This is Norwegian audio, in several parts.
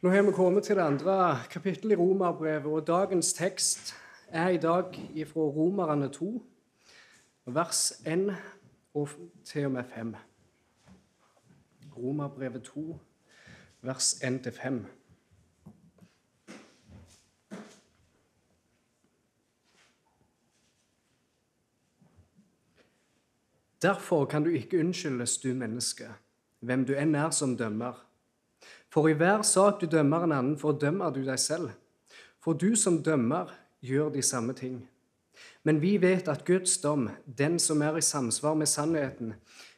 Nå har vi kommet til det andre kapittelet i Romerbrevet, og dagens tekst er i dag fra Romerne 2, vers 1 og til og med 5. Romerbrevet 2, vers 1-5. Derfor kan du ikke unnskyldes, du menneske, hvem du enn er som dømmer. For i hver sak du dømmer en annen, fordømmer du deg selv. For du som dømmer, gjør de samme ting. Men vi vet at Guds dom, den som er i samsvar med sannheten,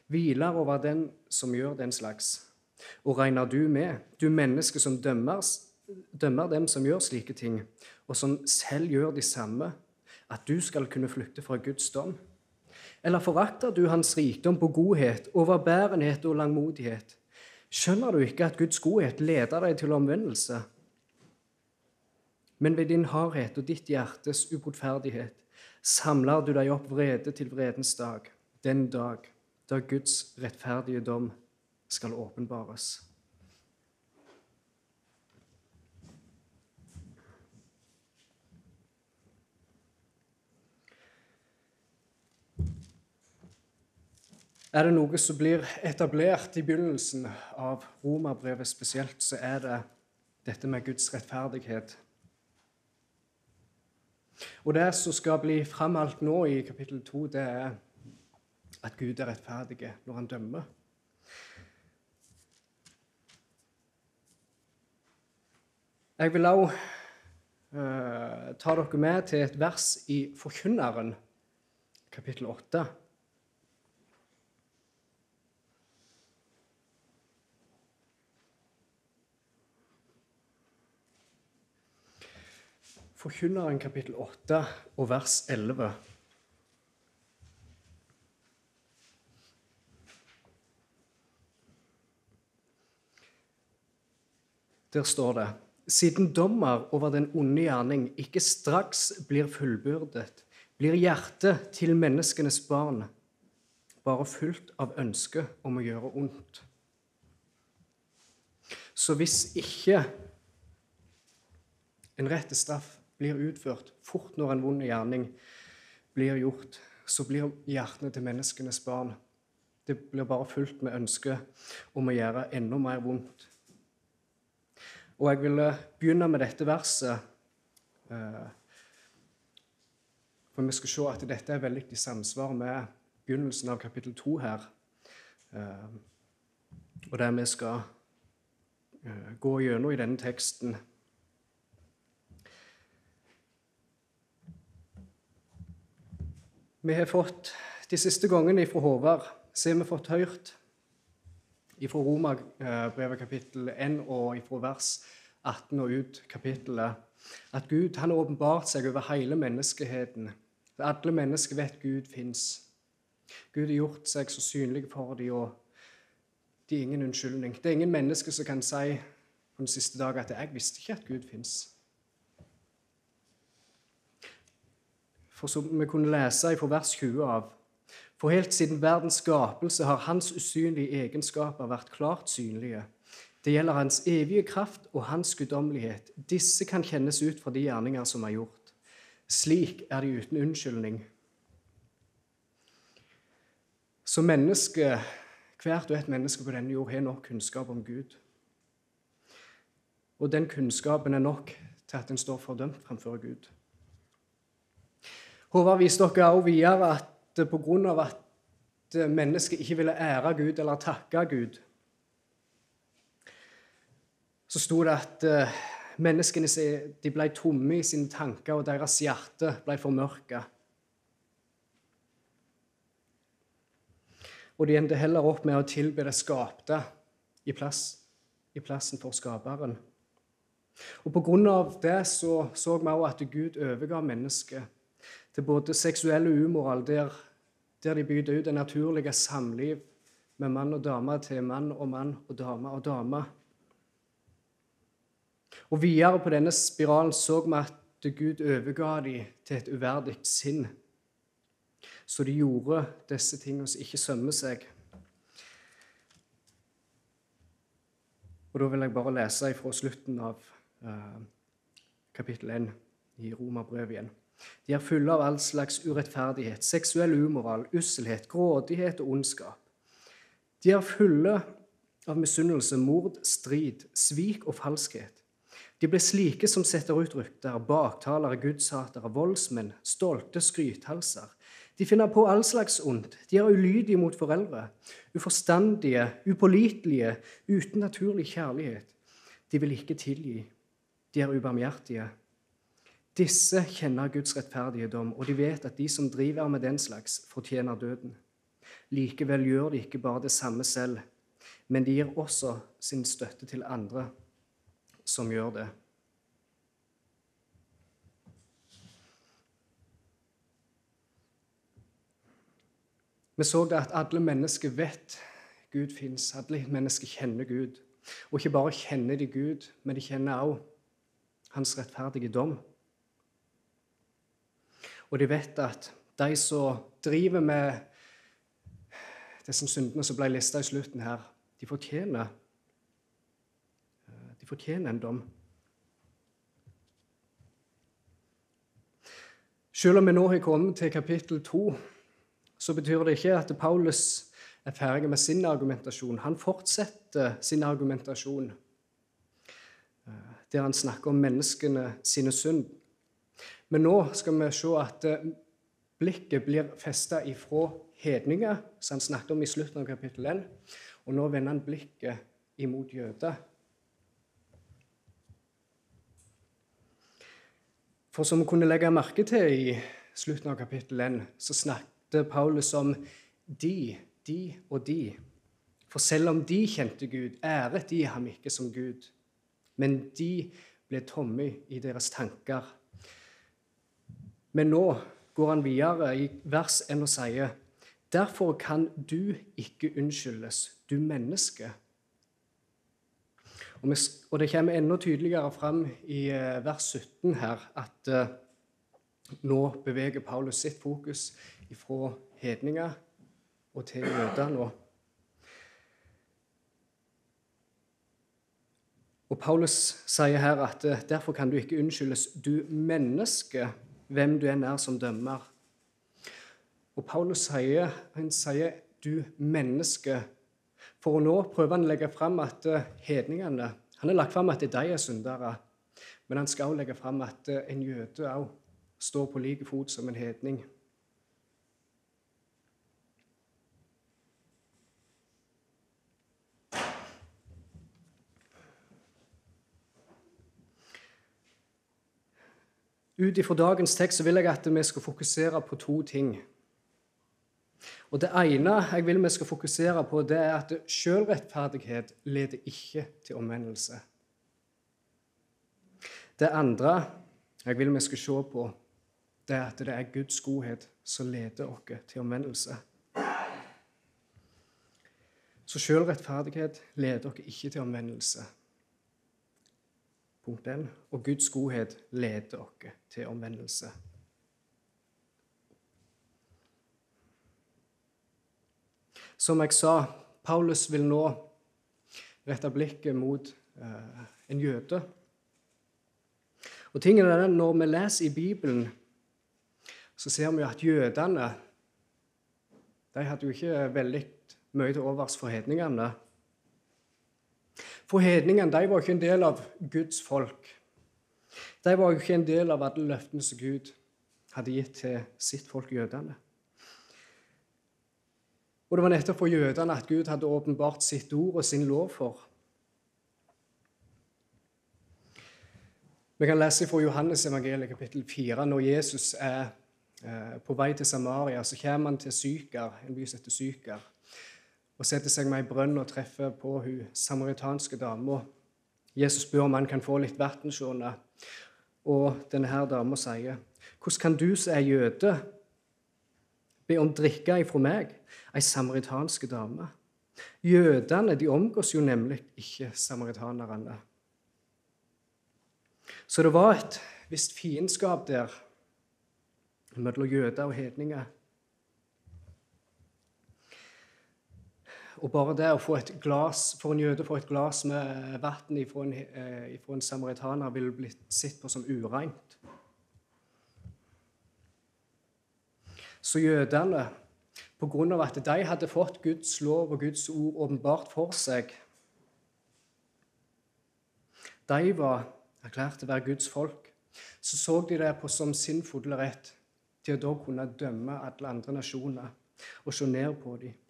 hviler over den som gjør den slags. Og regner du med, du menneske som dømmer, dømmer dem som gjør slike ting, og som selv gjør de samme, at du skal kunne flykte fra Guds dom? Eller forakter du hans rikdom på godhet, overbærenhet og langmodighet? Skjønner du ikke at Guds godhet leder deg til omvendelse? Men ved din hardhet og ditt hjertes ubotferdighet samler du deg opp vrede til vredens dag, den dag da Guds rettferdige dom skal åpenbares. Er det noe som blir etablert i begynnelsen av romerbrevet spesielt, så er det dette med Guds rettferdighet. Og det som skal bli framholdt nå i kapittel 2, det er at Gud er rettferdig når han dømmer. Jeg vil også uh, ta dere med til et vers i Forkynneren, kapittel 8. Forkynneren kapittel 8 og vers 11. Der står det Siden dommer over den onde gjerning ikke straks blir fullbyrdet, blir hjertet til menneskenes barn bare fullt av ønske om å gjøre ondt. Så hvis ikke en rett straff blir utført fort når en vond gjerning blir gjort, så blir hjertene til menneskenes barn Det blir bare fullt med ønske om å gjøre enda mer vondt. Og jeg ville begynne med dette verset. Eh, for vi skal se at dette er veldig i samsvar med begynnelsen av kapittel 2 her. Eh, og det vi skal eh, gå gjennom i denne teksten Vi har fått de siste gangene fra Håvard så har vi fått hørt fra Romerbrevet kapittel 1 og fra vers 18 og ut kapittelet at Gud han har åpenbart seg over hele menneskeheten. For alle mennesker vet Gud fins. Gud har gjort seg så synlig for dem, og det er ingen unnskyldning. Det er ingen mennesker som kan si på den siste dag at 'jeg visste ikke at Gud fins'. For som vi kunne lese fra vers 20 av For helt siden verdens skapelse har hans usynlige egenskaper vært klart synlige. Det gjelder hans evige kraft og hans guddommelighet. Disse kan kjennes ut fra de gjerninger som er gjort. Slik er de uten unnskyldning. Så menneske, hvert og et menneske på denne jord har nok kunnskap om Gud. Og den kunnskapen er nok til at en står fordømt framfor Gud. Håvard viste dere også videre at pga. at mennesket ikke ville ære Gud eller takke Gud, så sto det at eh, menneskene de ble tomme i sine tanker, og deres hjerte ble formørka. Og de endte heller opp med å tilbe det skapte i, plass, i plassen for skaperen. Og av det så, så vi også at Gud overga mennesket til både seksuell umoral, der, der de bytter ut det naturlige samliv med mann og dame til mann og mann og dame og dame. Og Videre på denne spiralen så vi at Gud overga dem til et uverdig sinn. Så de gjorde disse tingene som ikke sømmer seg. Og Da vil jeg bare lese fra slutten av uh, kapittel 1 i Romerbrevet igjen. De er fulle av all slags urettferdighet, seksuell umoral, usselhet, grådighet og ondskap. De er fulle av misunnelse, mord, strid, svik og falskhet. De blir slike som setter ut rykter, baktalere, gudshatere, voldsmenn, stolte skrythalser. De finner på all slags ondt. De er ulydige mot foreldre, uforstandige, upålitelige, uten naturlig kjærlighet. De vil ikke tilgi. De er ubarmhjertige. Disse kjenner Guds rettferdige dom, og de vet at de som driver med den slags, fortjener døden. Likevel gjør de ikke bare det samme selv, men de gir også sin støtte til andre som gjør det. Vi så det at alle mennesker vet Gud fins. Alle mennesker kjenner Gud. Og ikke bare kjenner de Gud, men de kjenner også hans rettferdige dom. Og de vet at de som driver med disse syndene som ble lista i slutten her, de fortjener, de fortjener en dom. Selv om vi nå har kommet til kapittel to, så betyr det ikke at Paulus er ferdig med sin argumentasjon. Han fortsetter sin argumentasjon der han snakker om menneskene sine synd. Men nå skal vi se at eh, blikket blir festa ifra hedninger, som han snakket om i slutten av kapittel 1, og nå vender han blikket imot jøder. For som vi kunne legge merke til i slutten av kapittel 1, så snakket Paulus om de, de og de. For selv om de kjente Gud, æret de ham ikke som Gud. Men de ble tomme i deres tanker. Men nå går han videre i vers 1 og sier Derfor kan du ikke unnskyldes, du menneske. Og, det kommer enda tydeligere fram i eh, vers 17 her at uh, nå beveger Paulus sitt fokus fra hedninger og til jøder nå. Og Paulus sier her at eh, derfor kan du ikke unnskyldes, du menneske, hvem du enn er som dømmer. Og Paulus sier, han sier 'du menneske', for å nå prøver han å legge fram at eh, hedningene Han har lagt fram at de er syndere, men han skal også legge fram at eh, en jøde òg står på like fot som en hedning. Ut ifra dagens tekst så vil jeg at vi skal fokusere på to ting. Og Det ene jeg vil vi skal fokusere på, det er at selvrettferdighet leder ikke til omvendelse. Det andre jeg vil vi skal se på, det er at det er Guds godhet som leder oss til omvendelse. Så selvrettferdighet leder oss ikke til omvendelse. Punkt 1. Og Guds godhet leder oss til omvendelse. Som jeg sa, Paulus vil nå rette blikket mot eh, en jøde. Og tingen er Når vi leser i Bibelen, så ser vi at jødene de hadde jo ikke veldig mye til overs for hedningene. For hedningene de var ikke en del av Guds folk. De var ikke en del av alle løftene som Gud hadde gitt til sitt folk, jødene. Og det var nettopp for jødene at Gud hadde åpenbart sitt ord og sin lov for. Vi kan lese fra Johannes evangeliet kapittel 4. Når Jesus er eh, på vei til Samaria, så kommer han til Syker, en by som heter Syker og setter seg med ei brønn og treffer på hun samaritanske dama. Jesus spør om han kan få litt vann. Og denne her dama sier, 'Hvordan kan du som er jøde, be om drikke ifra meg, ei samaritanske dame?' Jødene de omgås jo nemlig ikke samaritanerne. Så det var et visst fiendskap der mellom jøder og hedninger. Og bare det å få et glass, for en jøde å få et glass med vann fra en, eh, en samaritaner ville blitt sett på som ureint. Så jødene, av at de hadde fått Guds lov og Guds ord åpenbart for seg De var erklært til å være Guds folk. Så så de det på som sin fulle rett til å da kunne dømme alle andre nasjoner og se ned på dem.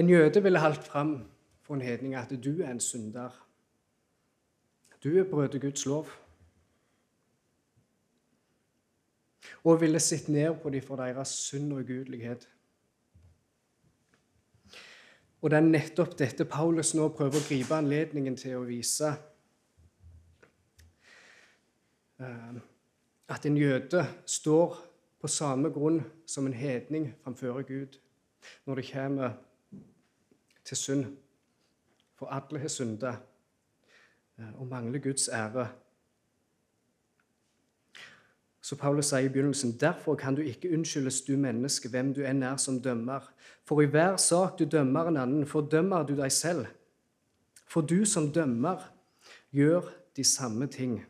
En jøde ville holdt fram for en hedning at du er en synder. Du er brøt Guds lov. Og ville sett ned på dem for deres synd og ugudelighet. Og det er nettopp dette Paulus nå prøver å gripe anledningen til å vise. Eh, at en jøde står på samme grunn som en hedning framfor Gud når det kommer til synd. For alle har synda eh, og mangler Guds ære. Så Paulus sier i begynnelsen.: Derfor kan du ikke unnskyldes, du menneske, hvem du enn er som dømmer. For i hver sak du dømmer en annen, fordømmer du deg selv. For du som dømmer, gjør de samme ting.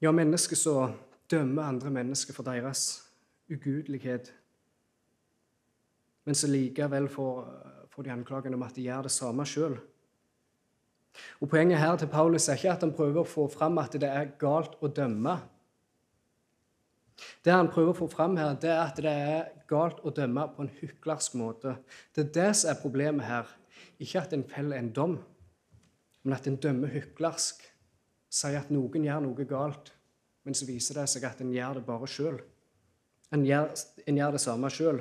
Ja, menneske som dømmer andre mennesker for deres ugudelighet, men så likevel får, får de anklagene om at de gjør det samme sjøl. Poenget her til Paulus er ikke at han prøver å få fram at det er galt å dømme. Det han prøver å få fram her, det er at det er galt å dømme på en hyklersk måte. Det er det som er problemet her. Ikke at en feller en dom, men at en dømmer hyklersk sier at noen gjør noe galt, men så viser det seg at en gjør det bare sjøl. En, en gjør, det samme sjøl.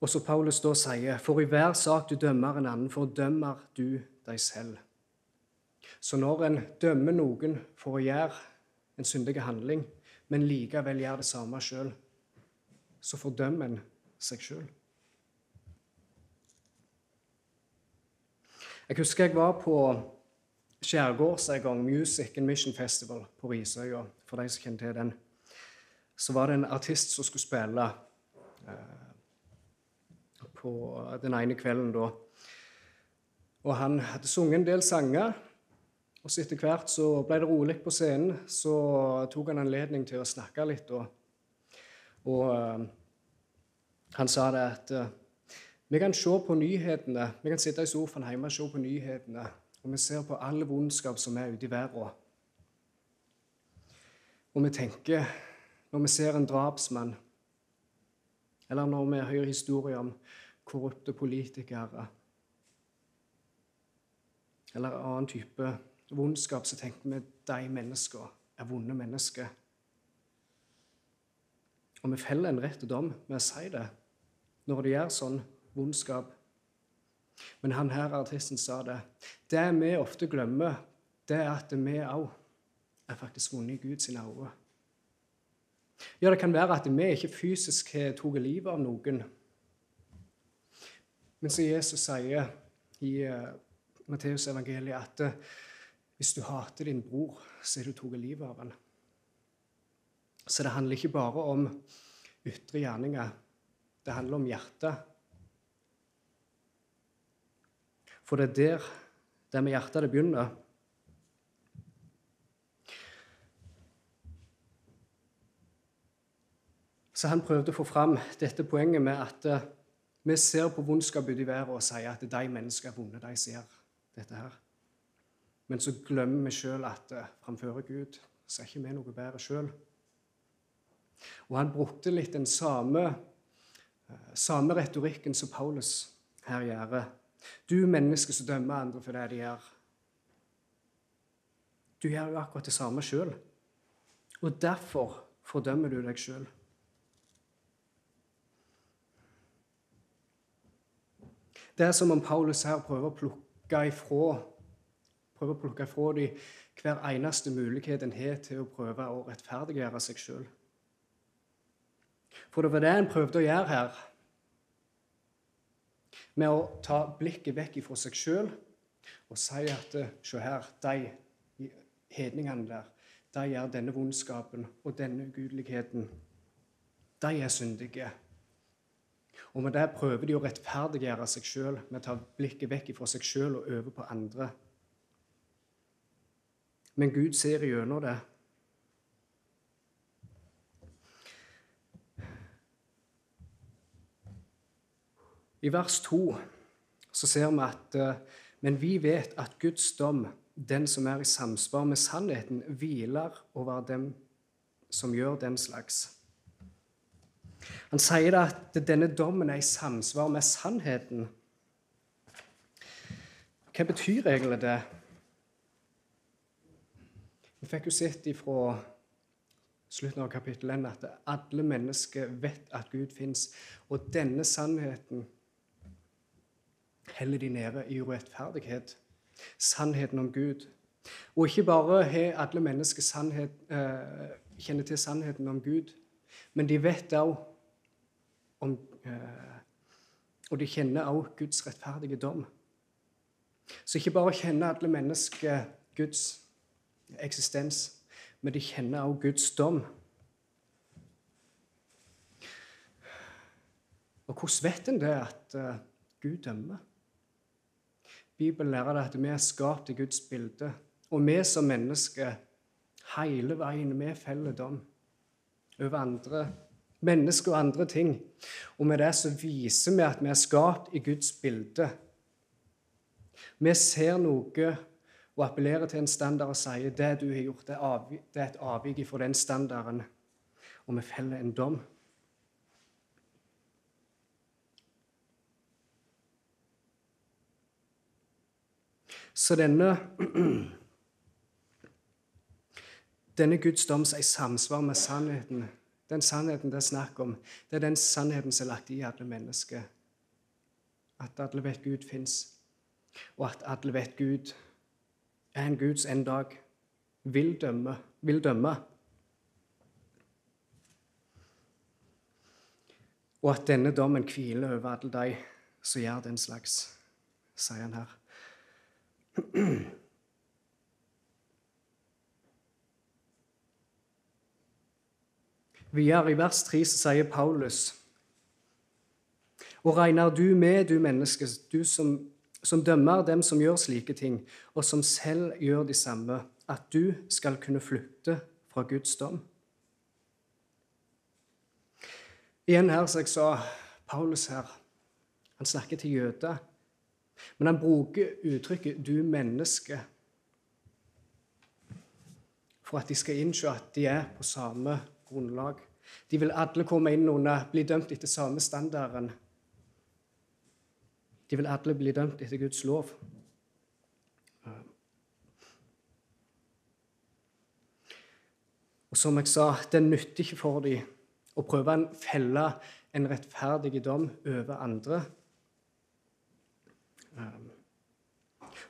Og så Paulus da sier, for i hver sak du dømmer en annen, fordømmer du deg selv. Så når en dømmer noen for å gjøre en syndig handling, men likevel gjør det samme sjøl, så fordømmer en seg sjøl. Jeg husker jeg var på Skjærgårds en gang, Music and Mission Festival på Risøya. For de som kjenner til den. Så var det en artist som skulle spille eh, på den ene kvelden da. Og han hadde sunget en del sanger. Og så etter hvert så ble det rolig på scenen. Så tok han anledning til å snakke litt. Og, og eh, han sa det at uh, vi kan se på nyhetene. Vi kan sitte i sofaen hjemme og se på nyhetene, og vi ser på all vondskap som er ute i verden. Og vi tenker, når vi ser en drapsmann, eller når vi hører historier om korrupte politikere, eller annen type vondskap, så tenker vi at de menneskene er vonde mennesker. Og vi feller en rett dom med å si det når de gjør sånn vondskap. Men han her artisten sa det. Det vi ofte glemmer, det er at vi òg er faktisk vunnet i Guds øyne. Ja, det kan være at vi ikke fysisk har tatt livet av noen. Men som Jesus sier i uh, Matteus evangeliet, at uh, hvis du hater din bror, så har du tatt livet av han. Så det handler ikke bare om ytre gjerninger. Det handler om hjertet. For det er der det med hjertet det begynner. Så han prøvde å få fram dette poenget med at uh, vi ser på vondskap ute i verden og sier at de mennesker er vonde, de ser dette her. Men så glemmer vi sjøl at uh, framfor Gud så er ikke vi noe bedre sjøl. Og han brukte litt den samme, uh, samme retorikken som Paulus her gjør du menneske som dømmer andre for det de gjør. Du gjør jo akkurat det samme sjøl. Og derfor fordømmer du deg sjøl. Det er som om Paulus her prøver å plukke ifra prøver å plukke ifra dem hver eneste mulighet en har til å prøve å rettferdiggjøre seg sjøl. For det var det en prøvde å gjøre her med å ta blikket vekk fra seg sjøl og si at se her, de hedningene der, de gjør denne vondskapen og denne ugudeligheten. De er syndige. Og med det prøver de å rettferdiggjøre seg sjøl med å ta blikket vekk fra seg sjøl og over på andre. Men Gud ser gjennom det. I vers 2 så ser vi at eh, Men vi vet at Guds dom, den som er i samsvar med sannheten, hviler over dem som gjør den slags. Han sier at denne dommen er i samsvar med sannheten. Hva betyr egentlig det? Vi fikk jo sett ifra slutten av kapittel 1 at alle mennesker vet at Gud fins. Og denne sannheten heller de nede i urettferdighet. Sannheten om Gud. Og ikke bare har alle mennesker sannhet, eh, kjenner til sannheten om Gud, men de vet òg om eh, Og de kjenner også Guds rettferdige dom. Så ikke bare kjenner alle mennesker Guds eksistens, men de kjenner også Guds dom. Og hvordan vet en det at uh, Gud dømmer? Bibelen lærer det at vi er skapt i Guds bilde. Og vi som mennesker, hele veien, vi feller dom over andre mennesker og andre ting. Og med det så viser vi at vi er skapt i Guds bilde. Vi ser noe og appellerer til en standard og sier det du har gjort, det er, et avvik fra den standarden, og vi feller en dom. Så denne denne Guds dom er i samsvar med sannheten, den sannheten det er snakk om, det er den sannheten som er lagt i alle mennesker. At alle vet Gud fins, og at alle vet Gud er en Guds en dag vil dømme. Vil dømme. Og at denne dommen hviler over alle de som gjør den slags, sier han her. Videre i vers 3 sier Paulus Og regner du med, du menneske, du som som dømmer dem som gjør slike ting, og som selv gjør de samme, at du skal kunne flykte fra Guds dom. Igjen her, som jeg sa, Paulus her, han snakker til jøder, men han bruker uttrykket 'du menneske' for at de skal innse at de er på samme grunnlag. De vil alle komme inn under, bli dømt etter samme standarden de vil alle bli dømt etter Guds lov. Og som jeg sa, det nytter ikke for dem å prøve å felle en rettferdig dom over andre.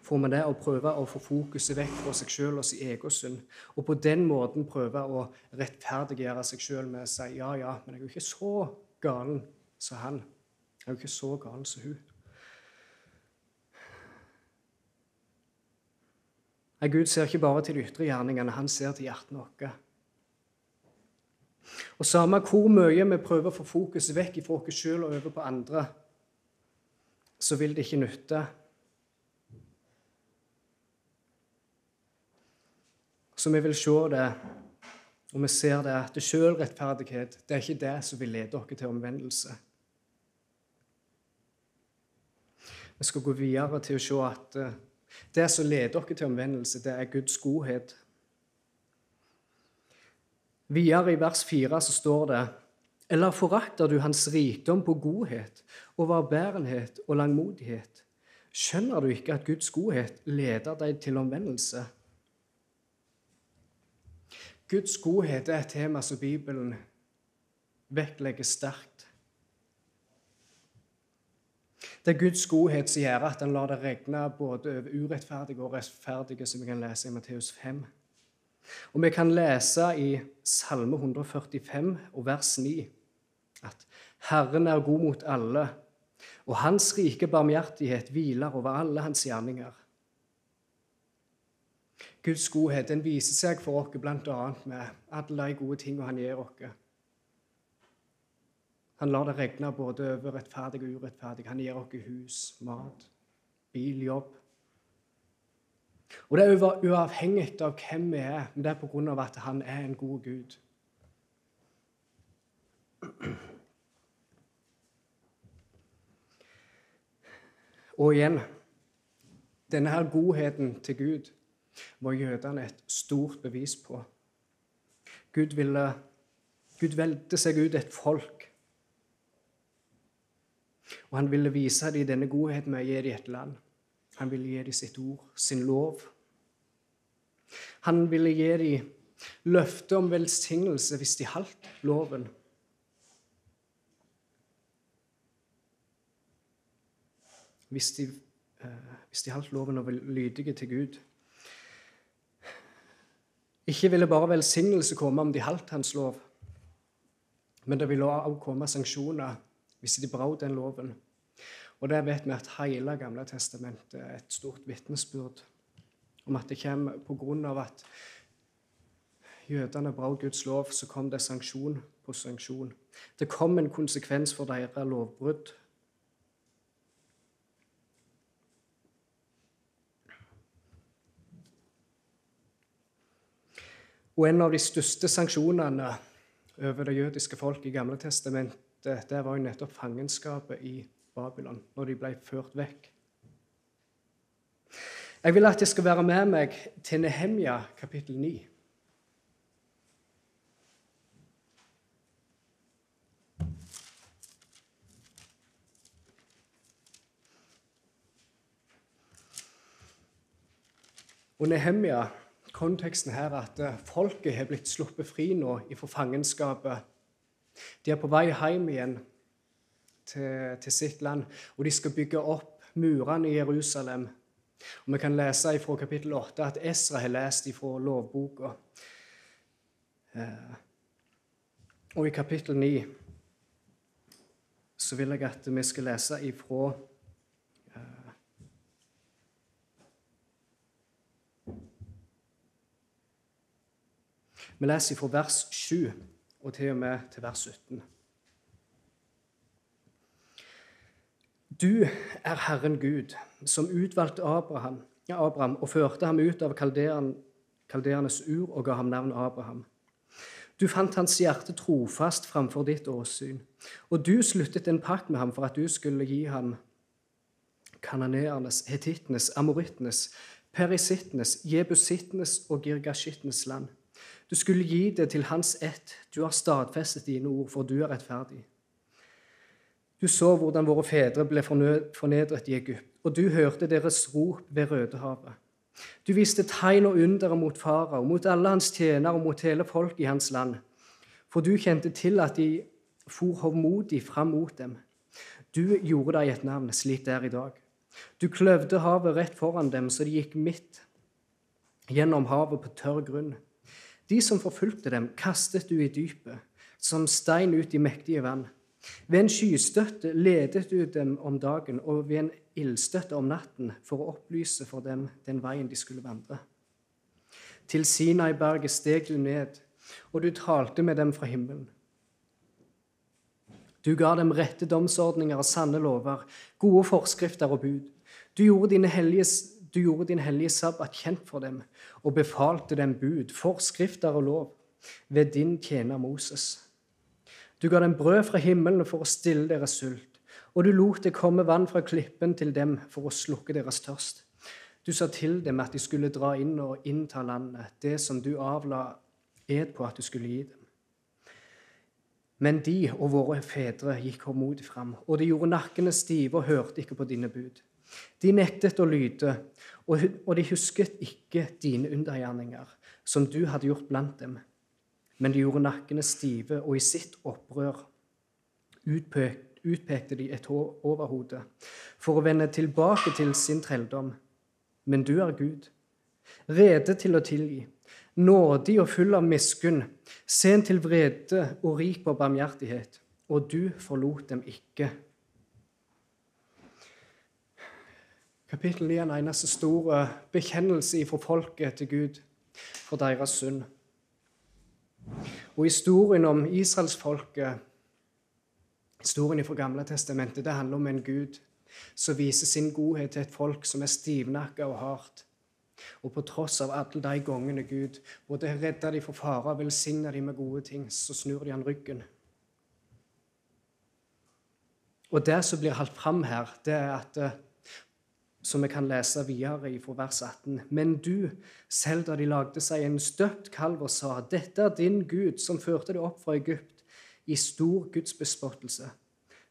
For man det å prøve å få fokuset vekk fra seg sjøl og sin egen synd. Og på den måten prøve å rettferdiggjøre seg sjøl med å si ja, ja, men jeg er jo ikke så galen som han. Jeg er jo ikke så galen som hun. Nei, Gud ser ikke bare til de ytre gjerningene, han ser til hjertene våre. Og Samme hvor mye vi prøver å få fokuset vekk fra oss sjøl og over på andre, så vil det ikke nytte. Så vi vil se det, og vi ser det, at sjølrettferdighet det er ikke det som vil lede oss til omvendelse. Vi skal gå videre til å se at eh, det som leder dere til omvendelse, det er Guds godhet. Videre i vers 4 så står det Eller forakter du hans rikdom på godhet, overbærenhet og langmodighet? Skjønner du ikke at Guds godhet leder deg til omvendelse? Guds godhet er et tema som Bibelen vektlegger sterkt. Det er Guds godhet som gjør at han lar det regne både over urettferdige og rettferdige, som vi kan lese i Matteus 5. Og vi kan lese i Salme 145 og vers 9 at Herren er god mot alle, og hans rike barmhjertighet hviler over alle hans gjerninger. Guds godhet den viser seg for oss bl.a. med alle de gode tingene han gir oss. Han lar det regne både over rettferdig og urettferdig. Han gir oss hus, mat, bil, jobb. Og Det er uavhengig av hvem vi er, men det er av at han er en god Gud. Og igjen denne her godheten til Gud var jødene et stort bevis på. Gud, ville, Gud velte seg ut et folk. Og han ville vise dem denne godheten med å gi dem et land. Han ville gi dem sitt ord, sin lov. Han ville gi dem løfte om velsignelse hvis de holdt loven. Hvis de, eh, hvis de holdt loven og var lydige til Gud. Ikke ville bare velsignelse komme om de holdt hans lov, men det ville også komme sanksjoner hvis de brøt den loven. Og der vet vi at hele Gamle testamentet er et stort vitnesbyrd om at det kommer på grunn av at jødene brøt Guds lov, så kom det sanksjon på sanksjon. Det kom en konsekvens for deres lovbrudd. Og en av de største sanksjonene over det jødiske folk i Gamle testamentet, det var jo nettopp fangenskapet i Babylon, når de ble ført vekk. Jeg vil at jeg skal være med meg til Nehemja kapittel 9. Og Nehemja konteksten her at eh, folket har blitt sluppet fri nå fra fangenskapet. De er på vei hjem igjen til, til, sitt land, og de skal bygge opp murene i Jerusalem. Og Vi kan lese fra kapittel 8 at Esra har lest fra lovboka. Eh, og i kapittel 9 så vil jeg at vi skal lese ifra Vi leser fra vers 7 og til og med til vers 17. Du er Herren Gud, som utvalgte Abraham, Abraham og førte ham ut av kalderenes ur og ga ham navnet Abraham. Du fant hans hjerte trofast framfor ditt åsyn, og du sluttet en pakt med ham for at du skulle gi ham kananeernes, hetittenes, amorittenes, perisittenes, jebusittenes og girgashittenes land du skulle gi det til hans ett. Du har stadfestet dine ord, for du er rettferdig. Du så hvordan våre fedre ble fornedret i Egypt, og du hørte deres rop ved Rødehavet. Du viste tegn og under mot farao, mot alle hans tjenere og mot hele folket i hans land. For du kjente til at de for hovmodig fram mot dem. Du gjorde deg et navn, slik det er i dag. Du kløvde havet rett foran dem, så de gikk midt gjennom havet på tørr grunn. De som forfulgte dem, kastet du i dypet, som stein ut i mektige vann. Ved en skystøtte ledet du dem om dagen, og ved en ildstøtte om natten, for å opplyse for dem den veien de skulle vandre. Til Sinai-berget steg du ned, og du talte med dem fra himmelen. Du ga dem rette domsordninger og sanne lover, gode forskrifter og bud. Du gjorde dine hellige du gjorde din hellige sabbat kjent for dem og befalte dem bud, forskrifter og lov ved din tjener Moses. Du ga dem brød fra himmelen for å stille deres sult, og du lot det komme vann fra klippen til dem for å slukke deres tørst. Du sa til dem at de skulle dra inn og innta landet, det som du avla ed på at du skulle gi dem. Men de og våre fedre gikk håndmodig fram, og de gjorde nakkene stive og hørte ikke på dine bud. De nektet å lyde, og de husket ikke dine undergjerninger, som du hadde gjort blant dem. Men de gjorde nakkene stive, og i sitt opprør utpekte de et overhode for å vende tilbake til sin trelldom. Men du er Gud, rede til å tilgi, nådig og full av miskunn, sen til vrede og rik på barmhjertighet, og du forlot dem ikke Kapittel 9 er en eneste stor bekjennelse fra folket til Gud for deres synd. Og historien om israelsfolket, historien fra Gamle testamentet, det handler om en Gud som viser sin godhet til et folk som er stivnakka og hardt. Og på tross av alle de gangene Gud både redder de fra fare og velsigner de med gode ting, så snur de han ryggen. Og det som blir holdt fram her, det er at eh, som vi kan lese videre fra vers 18. Men du, selv da de lagde seg en støpt kalv og sa:" Dette er din Gud, som førte deg opp fra Egypt, i stor gudsbespottelse.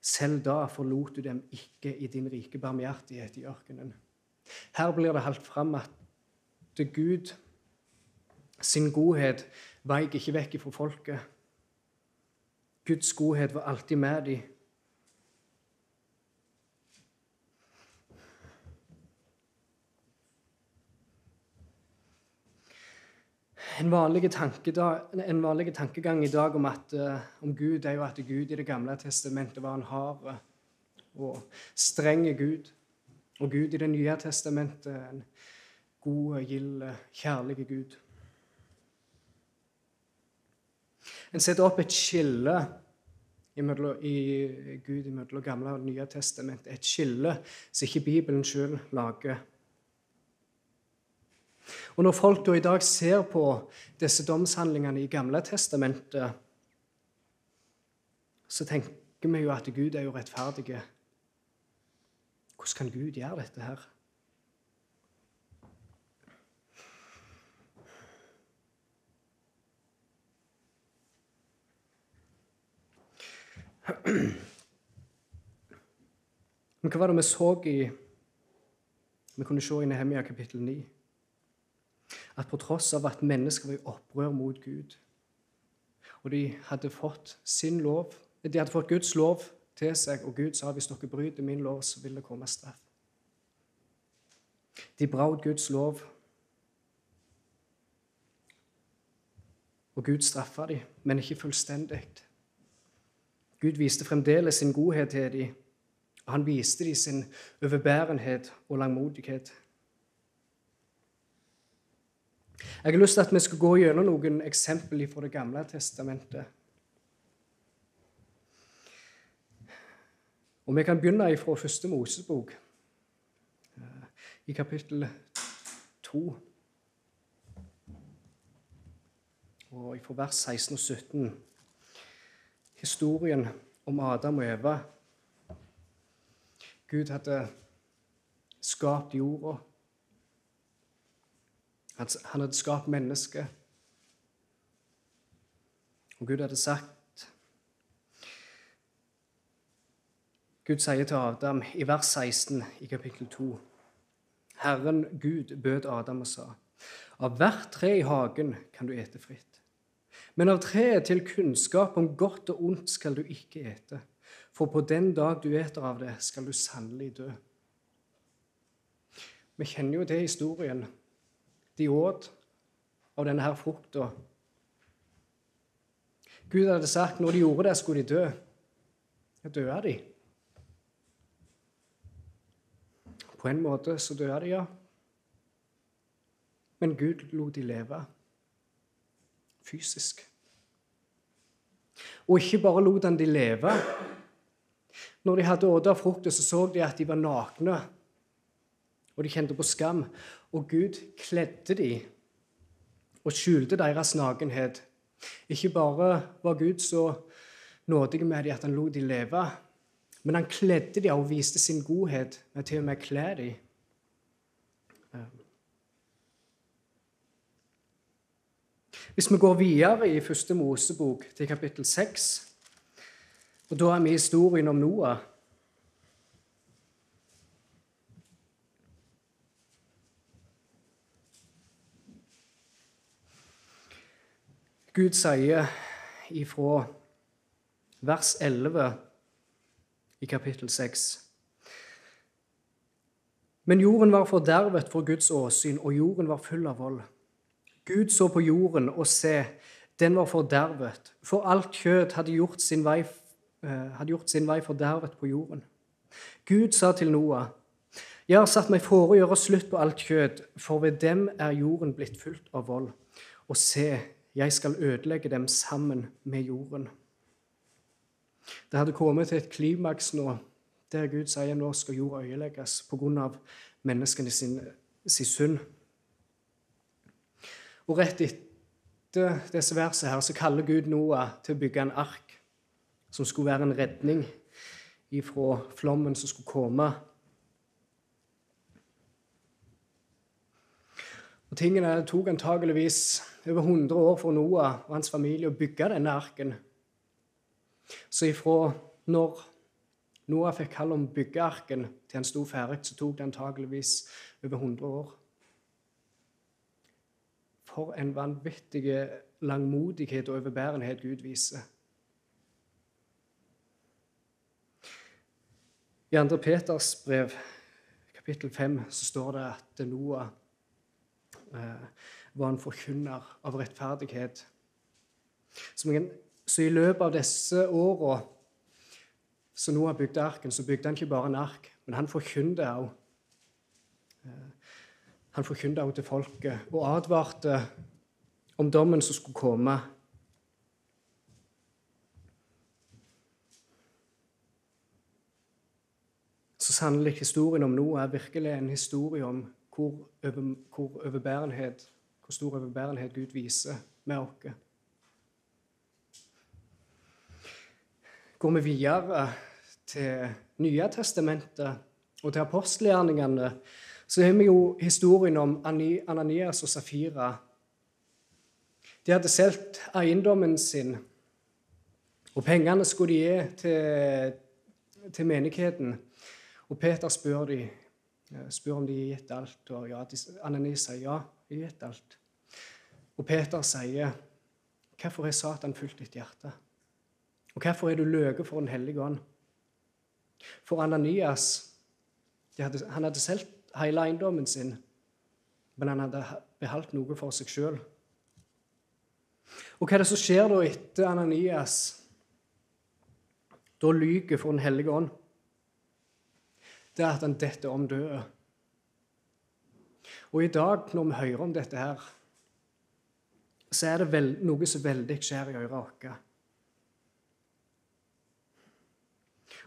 Selv da forlot du dem ikke i din rike barmhjertighet i ørkenen. Her blir det holdt fram at Gud sin godhet veik ikke vekk fra folket. Guds godhet var alltid med dem. En vanlig, tankegang i dag om, at, uh, om, Gud er jo at Gud i Det gamle testamentet var en hard og streng Gud. Og Gud i Det nye testamentet en god, gild, kjærlig Gud. En setter opp et skille i, i Gud mellom Gamle og Nye testamentet. Et skille som ikke Bibelen sjøl lager. Og Når folk da i dag ser på disse domshandlingene i Gamle testamentet, så tenker vi jo at Gud er jo rettferdig. Hvordan kan Gud gjøre dette her? Men hva var det vi så i Vi kunne se i Nehemia kapittel 9 at på tross av at mennesker var i opprør mot Gud, og de hadde fått sin lov, de hadde fått Guds lov til seg, og Gud sa hvis dere bryter min lov, så vil det komme straff. De brøt Guds lov, og Gud straffa dem, men ikke fullstendig. Gud viste fremdeles sin godhet til dem, og han viste dem sin overbærenhet og langmodighet. Jeg har lyst til at vi skal gå gjennom noen eksempler fra Det gamle testamentet. Og Vi kan begynne fra første Mosebok, eh, i kapittel 2. Og fra vers 16 og 17. Historien om Adam og Eva. Gud hadde skapt jorda han hadde skapt mennesket. Og Gud hadde sagt Gud sier til Adam i vers 16 i kapittel 2 Herren Gud bød Adam og sa:" Av hvert tre i hagen kan du ete fritt. Men av treet til kunnskap om godt og ondt skal du ikke ete. For på den dag du eter av det, skal du sannelig dø. Vi kjenner jo det historien de åt av denne her frukta. Gud hadde sagt når de gjorde det, skulle de dø. Ja, døde de? På en måte så døde de, ja. Men Gud lot de leve fysisk. Og ikke bare lot han de leve. Når de hadde spist av frukten, så så de at de var nakne, og de kjente på skam. Og Gud kledde de og skjulte deres nakenhet. Ikke bare var Gud så nådig med dem at han lot dem leve, men han kledde dem og viste sin godhet med til og med å kle dem. Hvis vi går videre i første Mosebok, til kapittel 6, og da er vi i historien om Noah Gud sier ifra vers 11 i kapittel 6 Men jorden var fordervet for Guds åsyn, og jorden var full av vold. Gud så på jorden, og se, den var fordervet, for alt kjøtt hadde gjort sin vei, eh, hadde gjort sin vei fordervet på jorden. Gud sa til Noah, Jeg har satt meg for å gjøre slutt på alt kjød, for ved dem er jorden blitt fullt av vold. Og se, jeg skal ødelegge dem sammen med jorden. Det hadde kommet til et klimaks nå, der Gud sier nå skal jorda øyelegges pga. menneskene sin, sin synd. Og rett etter disse versene her, så kaller Gud Noah til å bygge en ark som skulle være en redning ifra flommen som skulle komme. Og tingene tok antageligvis over 100 år for Noah og hans familie å bygge denne arken. Så ifra når Noah fikk kall om byggearken til han sto ferdig, så tok det antageligvis over 100 år. For en vanvittig langmodighet og overbærenhet Gud viser. I 2. Peters brev, kapittel 5, så står det at Noah var en forkynner av rettferdighet. Så i løpet av disse åra som Noah bygde arken, så bygde han ikke bare en ark, men han forkynte òg. Eh, han forkynte òg til folket og advarte om dommen som skulle komme. Så sannelig historien om Noah er virkelig en historie om hvor, over, hvor, overbærenhet, hvor stor overbærenhet Gud viser med oss. går vi videre til Nye testamentet og til apostelgjerningene, så har vi jo historien om Ananias og Safira. De hadde solgt eiendommen sin, og pengene skulle de gi til, til menigheten. Og Peter spør, de, spør om de har gitt alt, og ja, Ananias sier ja, de har gitt alt. Og Peter sier, 'Hvorfor har Satan fulgt ditt hjerte?' Og hvorfor er du løyet for Den hellige ånd? For Ananias hadde, han hadde solgt hele eiendommen sin, men han hadde beholdt noe for seg sjøl. Og hva er det som skjer da etter Ananias da lyver for Den hellige ånd? Det er at han detter om døden. Og i dag, når vi hører om dette her, så er det vel, noe som veldig skjer i øret vårt.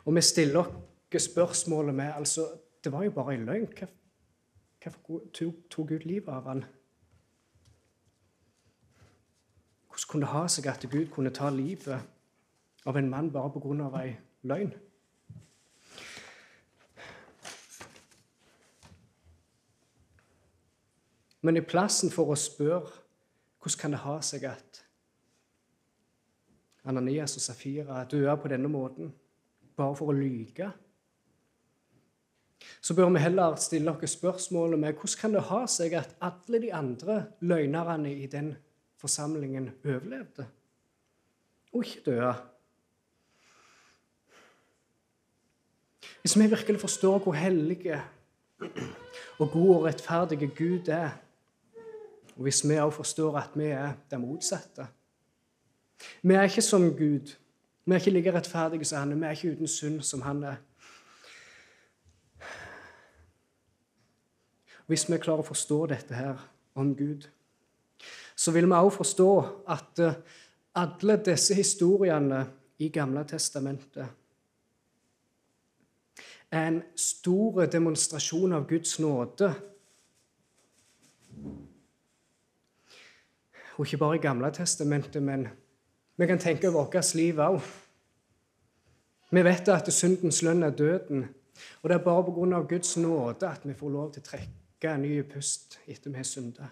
Og vi stiller oss spørsmålet med altså, Det var jo bare en løgn. Hvorfor tok Gud livet av han? Hvordan kunne det ha seg at Gud kunne ta livet av en mann bare pga. ei løgn? Men i plassen for å spørre hvordan kan det ha seg at Ananias og Safira døde på denne måten bare for å lyge. Så bør vi heller stille oss spørsmålet med hvordan kan det ha seg at alle de andre løgnerne i den forsamlingen overlevde og ikke døde? Hvis vi virkelig forstår hvor hellige og god og rettferdige Gud er, og hvis vi også forstår at vi er det motsatte Vi er ikke som Gud. Vi er ikke like rettferdige som han er. Vi er ikke uten synd som han er. Hvis vi klarer å forstå dette her om Gud, så vil vi også forstå at eh, alle disse historiene i Gamle testamentet er en stor demonstrasjon av Guds nåde. Og ikke bare i Gamle testamentet, men vi kan tenke over vårt liv òg. Vi vet at syndens lønn er døden. Og det er bare pga. Guds nåde at vi får lov til å trekke en ny pust etter vi har synda.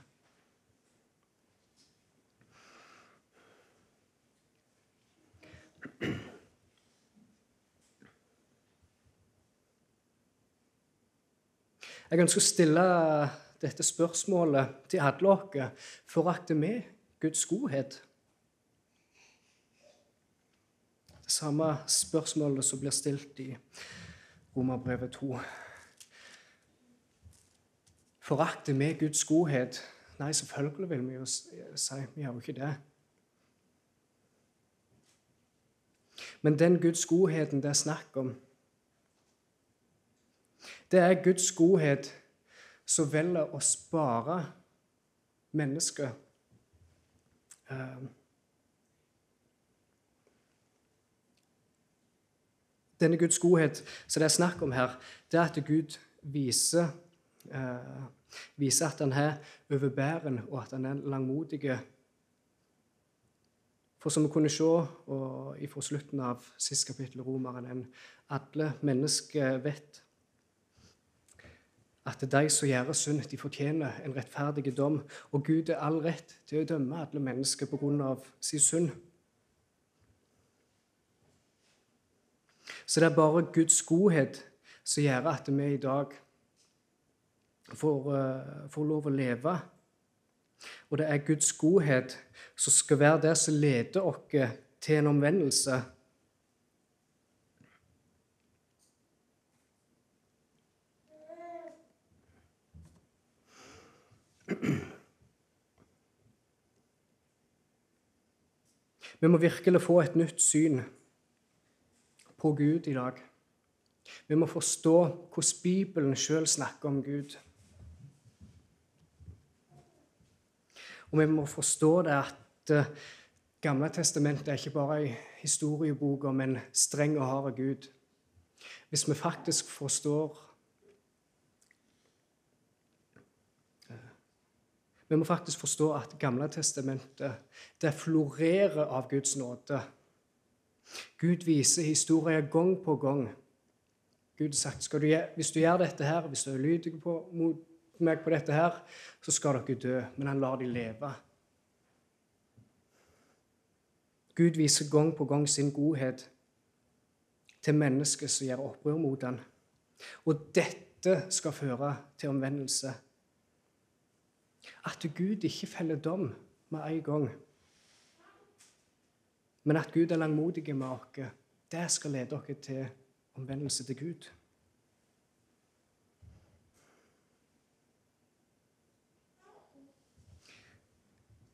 Jeg ønsker å stille dette spørsmålet til alle oss. Forakter vi Guds godhet? Det samme spørsmålet som blir stilt i Romerbrevet 2. Forakter vi Guds godhet? Nei, selvfølgelig vil vi jo si vi har jo ikke det. Men den Guds godheten det er snakk om, Det er Guds godhet som velger å spare mennesket. Eh, denne Guds godhet som det er snakk om her, det er at Gud viser, eh, viser at han er overbæren, og at han er langmodig. For som vi kunne se fra slutten av sist kapittel Romeren, alle mennesker vet at de som gjør synd, de fortjener en rettferdig dom. Og Gud er all rett til å dømme alle mennesker pga. sin synd. Så det er bare Guds godhet som gjør at vi i dag får, uh, får lov å leve. Og det er Guds godhet som skal være det som leder oss til en omvendelse. Vi må virkelig få et nytt syn på Gud i dag. Vi må forstå hvordan Bibelen sjøl snakker om Gud. Og vi må forstå det at uh, Gamle testamentet er ikke bare ei historiebok om en streng og hard Gud. Hvis vi faktisk forstår Vi må faktisk forstå at Gamle testamentet det florerer av Guds nåde. Gud viser historier gang på gang. Gud har sagt du, hvis du gjør dette her, hvis du er lydig mot meg på dette her, så skal dere dø. Men han lar dem leve. Gud viser gang på gang sin godhet til mennesker som gjør opprør mot ham. Og dette skal føre til omvendelse. At Gud ikke feller dom med en gang. Men at Gud er langmodig med oss, det skal lede oss til omvendelse til Gud.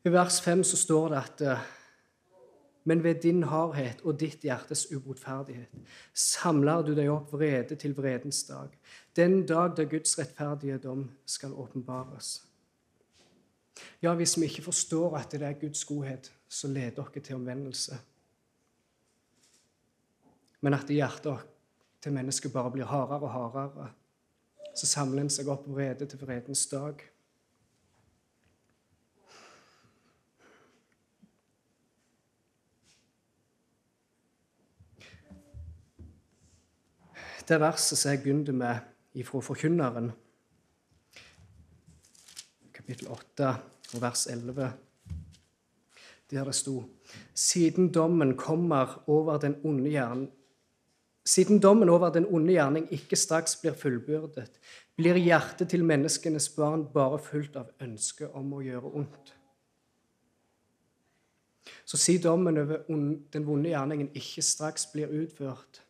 I vers 5 så står det at men ved din hardhet og ditt hjertes ubotferdighet samler du deg opp vrede til vredens dag, den dag da Guds rettferdige dom skal åpenbares. Ja, hvis vi ikke forstår at det er Guds godhet som leder dere til omvendelse, men at hjertet til mennesket bare blir hardere og hardere, så samler en seg opp vrede til vredens dag. Det verset som jeg begynte med ifra Forkynneren, kapittel 8 og vers 11, der det sto Siden dommen kommer over den onde gjerning siden dommen over den onde gjerning ikke straks blir fullbyrdet, blir hjertet til menneskenes barn bare fullt av ønske om å gjøre ondt. Så siden dommen over den vonde gjerningen ikke straks blir utført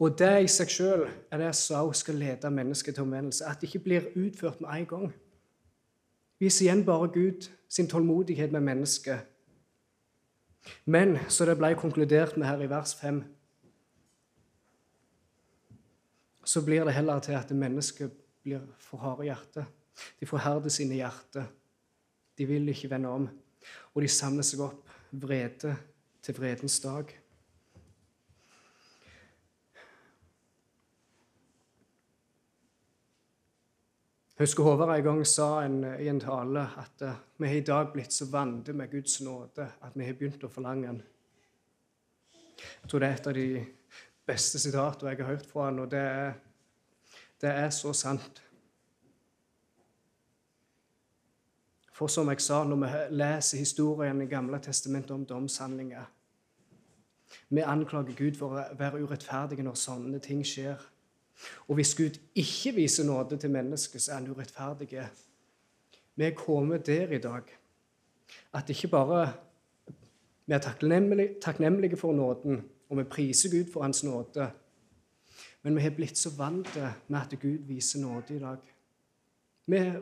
Og det i seg sjøl er det som skal lede mennesket til omvendelse. At det ikke blir utført med en gang Vis igjen bare Gud sin tålmodighet med mennesket. Men så det ble konkludert med her i vers 5, så blir det heller til at mennesket blir for harde i hjertet. De forherder sine hjerter. De vil ikke vende om. Og de samler seg opp vrede til vredens dag. Husker Håvard en gang sa en, i en tale at uh, vi har i dag blitt så vante med Guds nåde at vi har begynt å forlange den. Jeg tror det er et av de beste sitatene jeg har hørt fra han, og det er, det er så sant. For som jeg sa, når vi leser historien i Gamle testamentet om domshandlinger Vi anklager Gud for å være urettferdige når sånne ting skjer. Og hvis Gud ikke viser nåde til mennesket, så er han urettferdig. Vi er kommet der i dag at ikke bare vi er takknemlige, for nåden, og vi priser Gud for Hans nåde, men vi har blitt så vant med at Gud viser nåde i dag. Vi,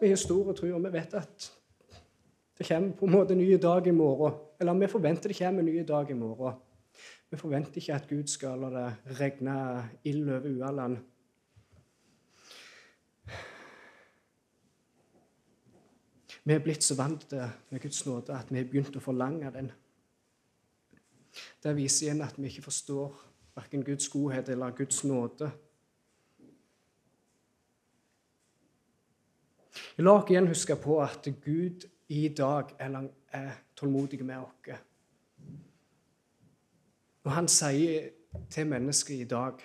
vi har stor tro, og vi vet at det kommer på en måte en ny dag i morgen. Eller vi forventer det kommer en ny dag i morgen. Vi forventer ikke at Gud skal la det regne ild over Ualand. Vi er blitt så vant med Guds nåde at vi har begynt å forlange den. Det viser igjen at vi ikke forstår verken Guds godhet eller Guds nåde. La oss igjen huske på at Gud i dag er tålmodig med oss. Og han sier til mennesket i dag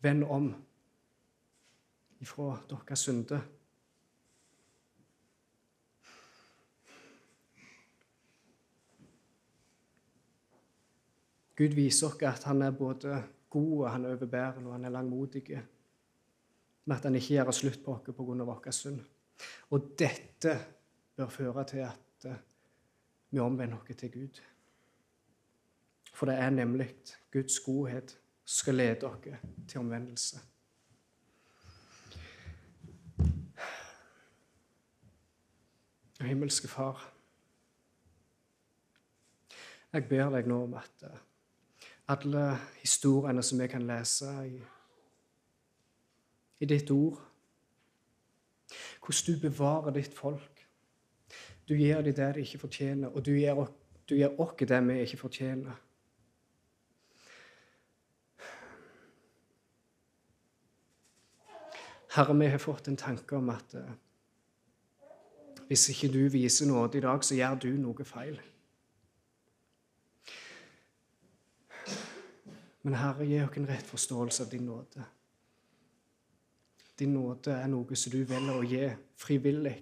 Vend om ifra deres synder. Gud viser oss at han er både god og han er overbærende og han er langmodig. Med at han ikke gjør slutt på oss pga. vår synd. Og dette bør føre til at eh, vi omvender oss til Gud. For det er nemlig Guds godhet som skal lede dere til omvendelse. Himmelske Far, jeg ber deg nå om at eh, alle historiene som vi kan lese i, i ditt ord, hvordan du bevarer ditt folk Du gir dem det de ikke fortjener, og du gir, oss det vi ikke fortjener. Herre, vi har fått en tanke om at eh, hvis ikke du viser nåde i dag, så gjør du noe feil. Men Herre, gi oss en rett forståelse av din nåde. Din nåde er noe som du velger å gi frivillig.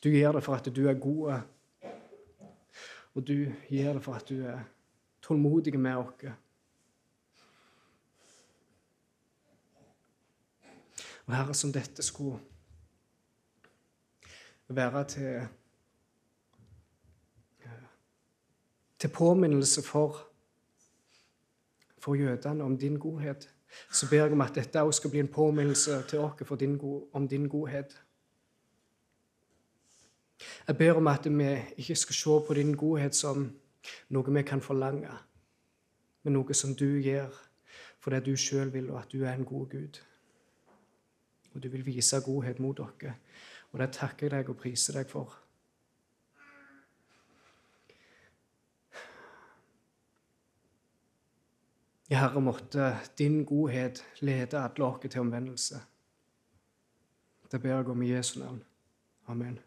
Du gjør det for at du er god, og du gjør det for at du er tålmodig med oss. Og Herre, som dette skulle. Være til til påminnelse for, for jødene om din godhet, så ber jeg om at dette også skal bli en påminnelse til oss om din godhet. Jeg ber om at vi ikke skal se på din godhet som noe vi kan forlange, men noe som du gjør fordi du sjøl vil, og at du er en god Gud og du vil vise godhet mot dere. Og det takker jeg deg og priser deg for. Ja, Herre, måtte din godhet lede alle oss til omvendelse. Det ber jeg om i Jesu navn. Amen.